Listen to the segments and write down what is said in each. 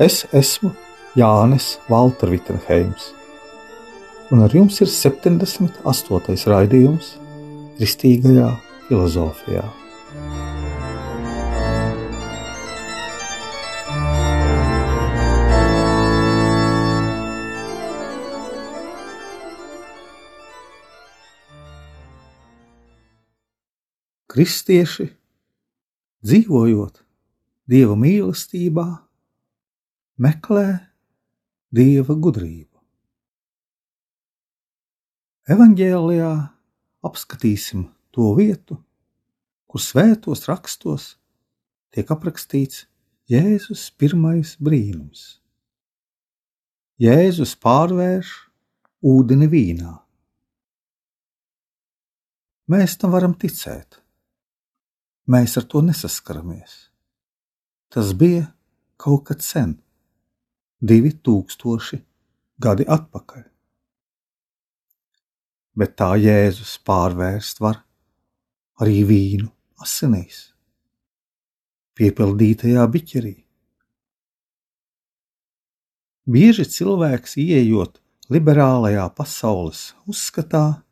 Es esmu Jānis Valtra Vitsenheims, un ar jums ir 78. raidījums Kristīgajā filozofijā. Kristieši dzīvojot Dieva mīlestībā, meklē dieva gudrību. Evangelijā apskatīsim to vietu, kur svētos rakstos tiek aprakstīts Jēzus pirmais brīnums. Jēzus pārvērš ūdeni vīnā. Mēs tam varam ticēt. Mēs ar to nesaskaramies. Tas bija kaut kad sen, divi tūkstoši gadi atpakaļ. Bet tā Jēzus pārvērst var arī vīnu asinīs, piepildītajā biķerī. Bieži cilvēks, ieejot liberālajā pasaules uzskatā,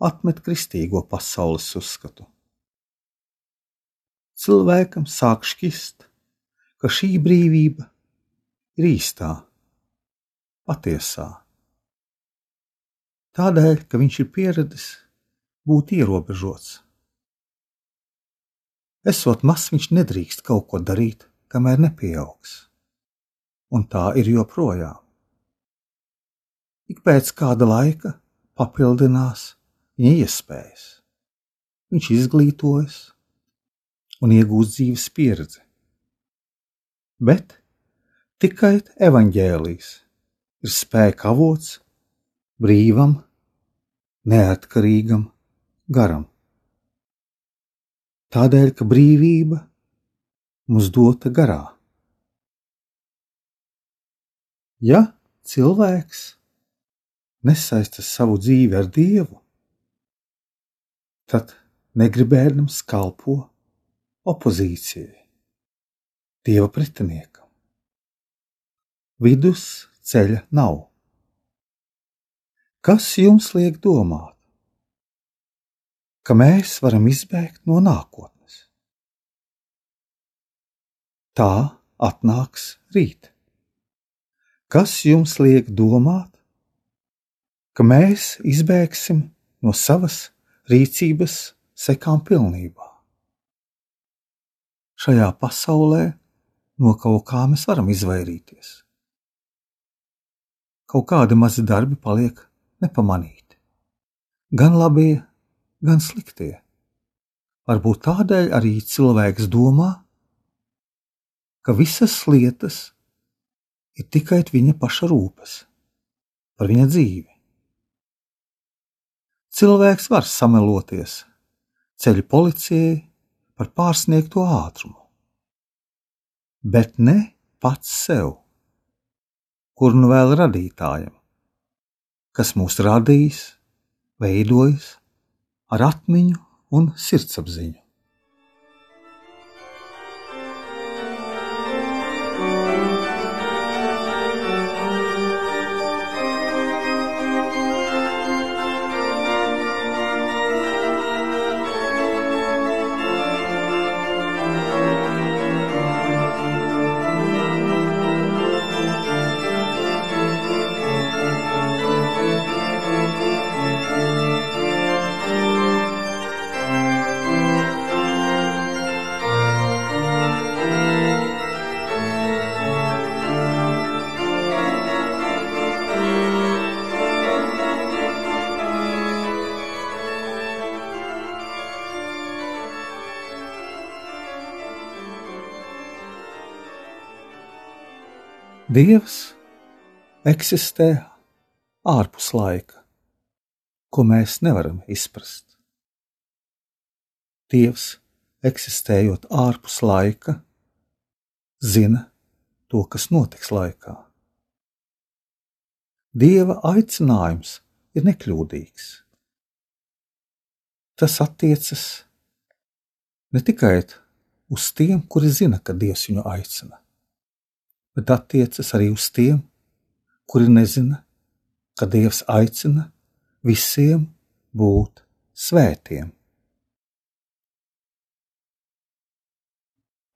atmet kristīgo pasaules uzskatu. Cilvēkam sāk šķist, ka šī brīvība ir īstā, patiesā. Tādēļ, ka viņš ir pieradis būt ierobežots. Esot mazs, viņš nedrīkst kaut ko darīt, kamēr nepieaugs, un tā ir joprojām. Ik pēc kāda laika papildinās viņa iespējas. Viņš izglītojas un iegūst dzīves pieredzi. Bet Tikai evaņģēlijs ir spēka avots brīvam, neatkarīgam garam. Tādēļ, ka brīvība mums dota garā. Ja cilvēks nesaista savu dzīvi ar Dievu, tad negribēdams kalpo opozīcijai, Dieva pretiniekam vidus ceļa nav. Kas jums liek domāt, ka mēs varam izbēgt no nākotnes? Tā atnāks rīt. Kas jums liek domāt, ka mēs izbēgsim no savas rīcības sekām pilnībā? Šajā pasaulē no kaut kā mēs varam izvairīties kaut kādi mazi darbi paliek nepamanīti. Gan labie, gan sliktie. Varbūt tādēļ arī cilvēks domā, ka visas lietas ir tikai viņa paša rūpes par viņa dzīvi. Cilvēks var sameloties ceļu policijai par pārsniegto ātrumu, bet ne pats sev kur nu vēl radītājam, kas mūs radījis, veidojis ar atmiņu un sirdsapziņu. Dievs eksistē ārpus laika, ko mēs nevaram izprast. Dievs, eksistējot ārpus laika, zina to, kas notiks laikā. Dieva aicinājums ir nekļūdīgs. Tas attiecas ne tikai uz tiem, kuri zina, ka Dievs viņu aicina, bet attiecas arī uz tiem, kuri nezina, ka Dievs aicina visiem būt svētiem.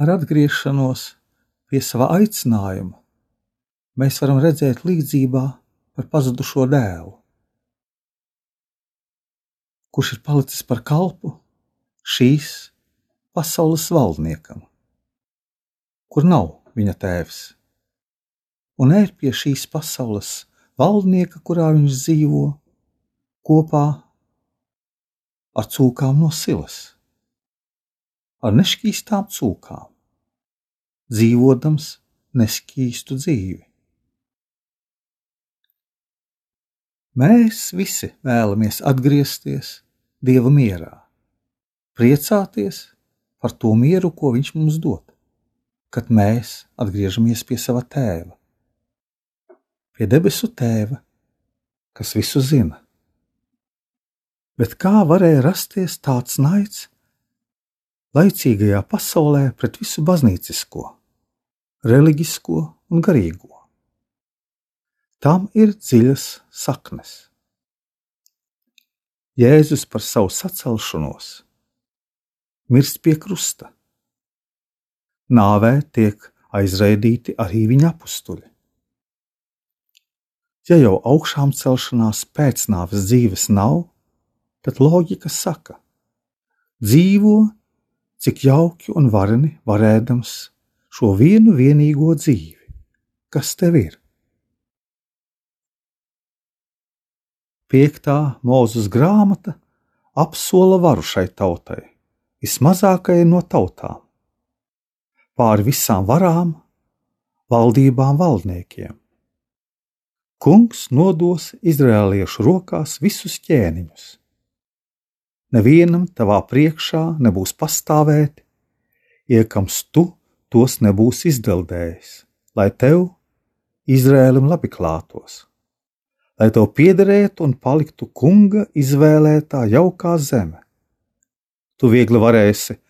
Ar atgriešanos pie sava aicinājuma mēs varam redzēt līdzībā par pazudušo dēlu, kurš ir palicis par kalpu šīs pasaules valdniekam, kur nav viņa tēvs, un ēr pie šīs pasaules valdnieka, kurā viņš dzīvo, kopā ar cūkām no silas, ar nešķīstām cūkām. Dzīvodams neskīstu dzīvi. Mēs visi vēlamies atgriezties Dieva mierā, priecāties par to mieru, ko Viņš mums dod, kad mēs atgriežamies pie sava tēva, pie debesu tēva, kas visu zina. Bet kā varēja rasties tāds naids laicīgajā pasaulē pret visu baznīcisko? reliģisko un garīgo. Tam ir dziļas saknes. Jēzus par savu sacelšanos mirst pie krusta. Nāvē tiek aizraidīti arī viņa apstuļi. Ja jau augšām celšanās pēcnāves dzīves nav, tad loģika saka: dzīvo, cik jauki un vareni varēdams šo vienu vienīgo dzīvi, kas tev ir. Piektā mūzes grāmata apsola varu šai tautai, vismazākajai no tautām, pāri visām varām, valdībām, valdniekiem. Kungs nodos izrēliešu rokās visus ķēniņus. Nevienam tavā priekšā nebūs pastāvēt, iekams tu tos nebūs izdeldējis, lai tev, Izrēlim, labi klātos, lai tev piederētu un paliktu kunga izvēlētā jaukā zeme. Tu viegli varēsi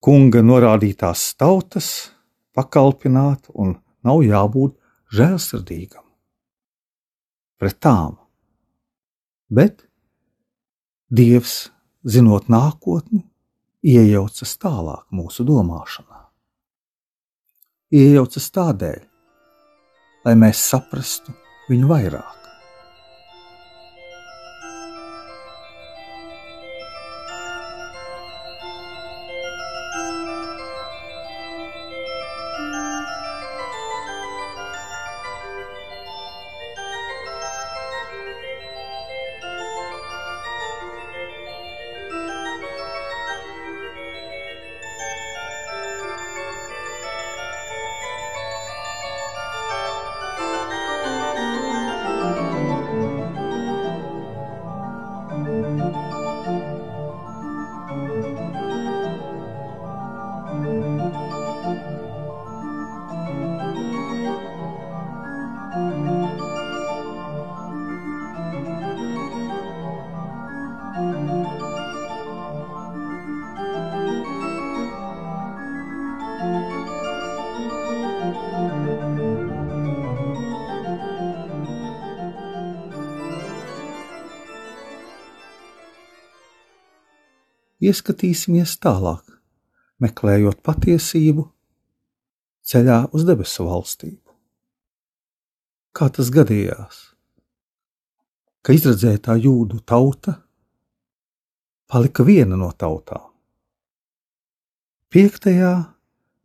kunga norādītās tautas pakalpināt, un nav jābūt žēlsirdīgam pret tām. Bet Dievs, zinot nākotni, iejaucas tālāk mūsu domāšanā iejaucas tādēļ, lai mēs saprastu viņu vairāk. Ieskatīsimies tālāk, meklējot patiesību ceļā uz debesu valstību. Kā tas gadījās, ka izredzētā jūdu tauta palika viena no tautām? Piektajā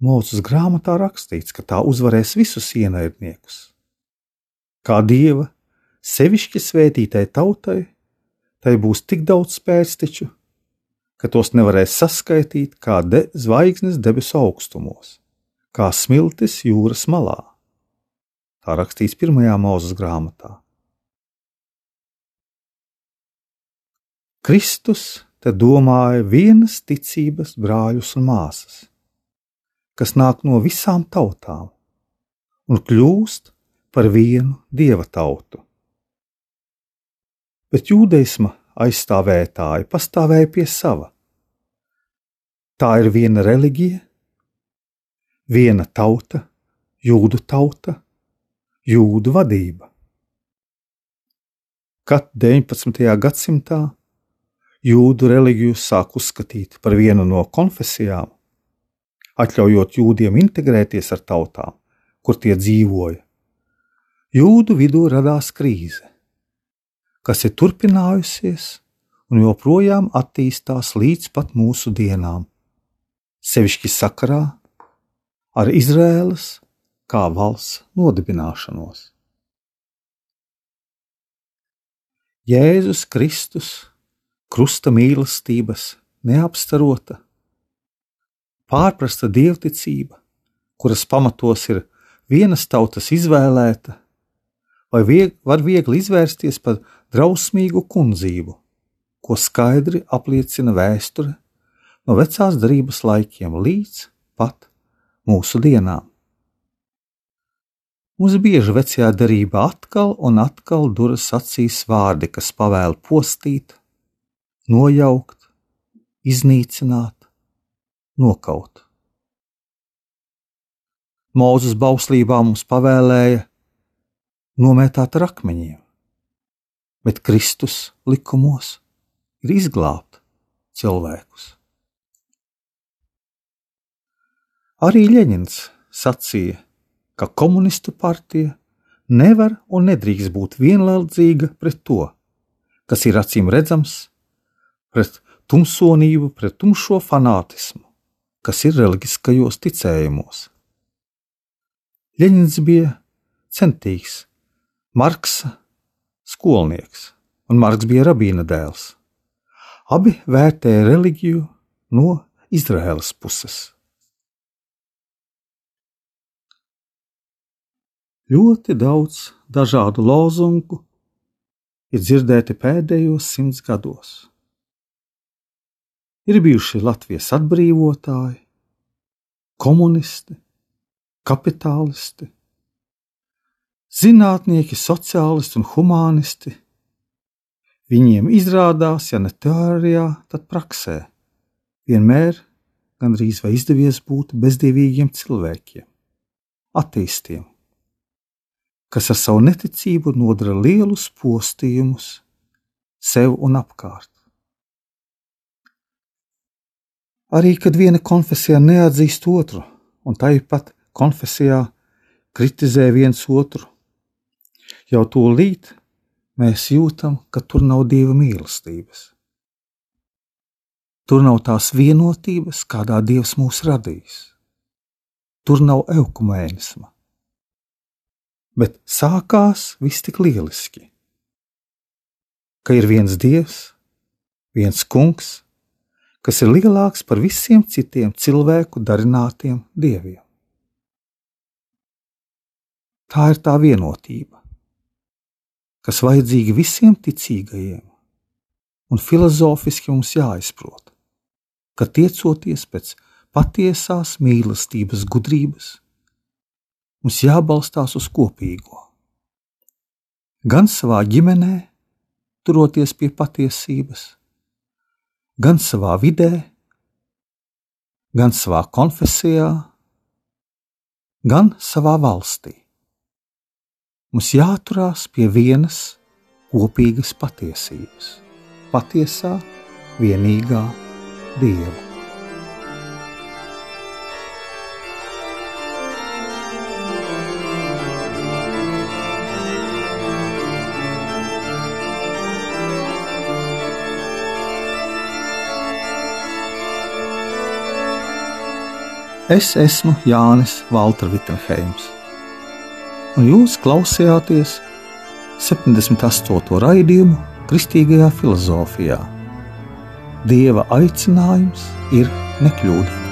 mūzes grāmatā rakstīts, ka tā uzvarēs visus ienaidniekus. Kā dieva sevišķi svētītai tautai, tai būs tik daudz spēcteču, ka tos nevarēs saskaitīt kā de zvaigznes debesu augstumos, kā smiltis jūras malā. Tā rakstīts pirmajā mūzes grāmatā. Kristus te domāja vienas ticības brāļus un māsas, kas nāk no visām tautām un kļūst par vienu dieva tautu. Bet jūdeisma aizstāvētāji pastāvēja pie sava. Tā ir viena reliģija, viena tauta, jūdu tauta, jūdu vadība. Kad 19. gadsimtā jūdu reliģiju sāk uzskatīt par vienu no konfesijām, atļaujot jūdiem integrēties ar tautām, kur tie dzīvoja, jūdu vidū radās krīze, kas ir turpinājusies un joprojām attīstās līdz pat mūsu dienām, sevišķi sakarā ar Izraēlas kā valsts nodibināšanos. Jēzus Kristus, krusta mīlestības, neapstarota, pārprasta dievticība, kuras pamatos ir vienas tautas izvēlēta, vai vieg, var viegli izvērsties par drausmīgu kundzību, ko skaidri apliecina vēsture no vecās darbības laikiem līdz pat mūsu dienām. Mums bieži vecajā darbā atkal un atkal duras acīs vārdi, kas pavēl postīt, nojaukt, iznīcināt, nokaut. Mūzes bauslībā mums pavēlēja nomētāt ar akmeņiem, bet Kristus likumos ir izglābt cilvēkus. Arī Ļeņins sacīja, ka komunistu partija nevar un nedrīkst būt vienlaicīga pret to, kas ir acīm redzams, pret tumsonību, pret tumšo fanātismu, kas ir reliģiskajos ticējumos. Ļeņins bija centīgs, Marksa skolnieks, un Marks bija rabīna dēls. Abi vērtē reliģiju no Izraēlas puses. Ļoti daudz dažādu lozungu ir dzirdēti pēdējos simts gados. Ir bijuši Latvijas atbrīvotāji, komunisti, kapitālisti, zinātnieki, sociālisti un humanisti, Viņiem izrādās, ja ne teorijā, tad praksē, vienmēr gandrīz vai izdevies būt bezdievīgiem cilvēkiem, attīstiem, kas ar savu neticību nodara lielus postījumus sev un apkārt. Arī kad viena konfesija neatzīst otru, un tāpat konfesijā kritizē viens otru, jau tūlīt mēs jūtam, ka tur nav dieva mīlestības. Tur nav tās vienotības, kādā dievs mūs radījis. Tur nav eukumēnisma. Bet sākās viss tik lieliski, ka ir viens dievs, viens kungs, kas ir lielāks par visiem citiem cilvēku darinātiem dieviem. Tā ir tā vienotība kas vajadzīgi visiem ticīgajiem, un filozofiski mums jāizprot, ka tiecoties pēc patiesās mīlestības gudrības, mums jābalstās uz kopīgo. Gan savā ģimenē, turoties pie patiesības, gan savā vidē, gan savā konfesijā, gan savā valstī mums jāturās pie vienas kopīgas patiesības, patiesā, vienīgā Dieva. Es esmu Jānis Valtra Vitsenheims un jūs klausījāties 78. raidījumu Kristīgajā filozofijā. Dieva aicinājums ir nekļūdīgs.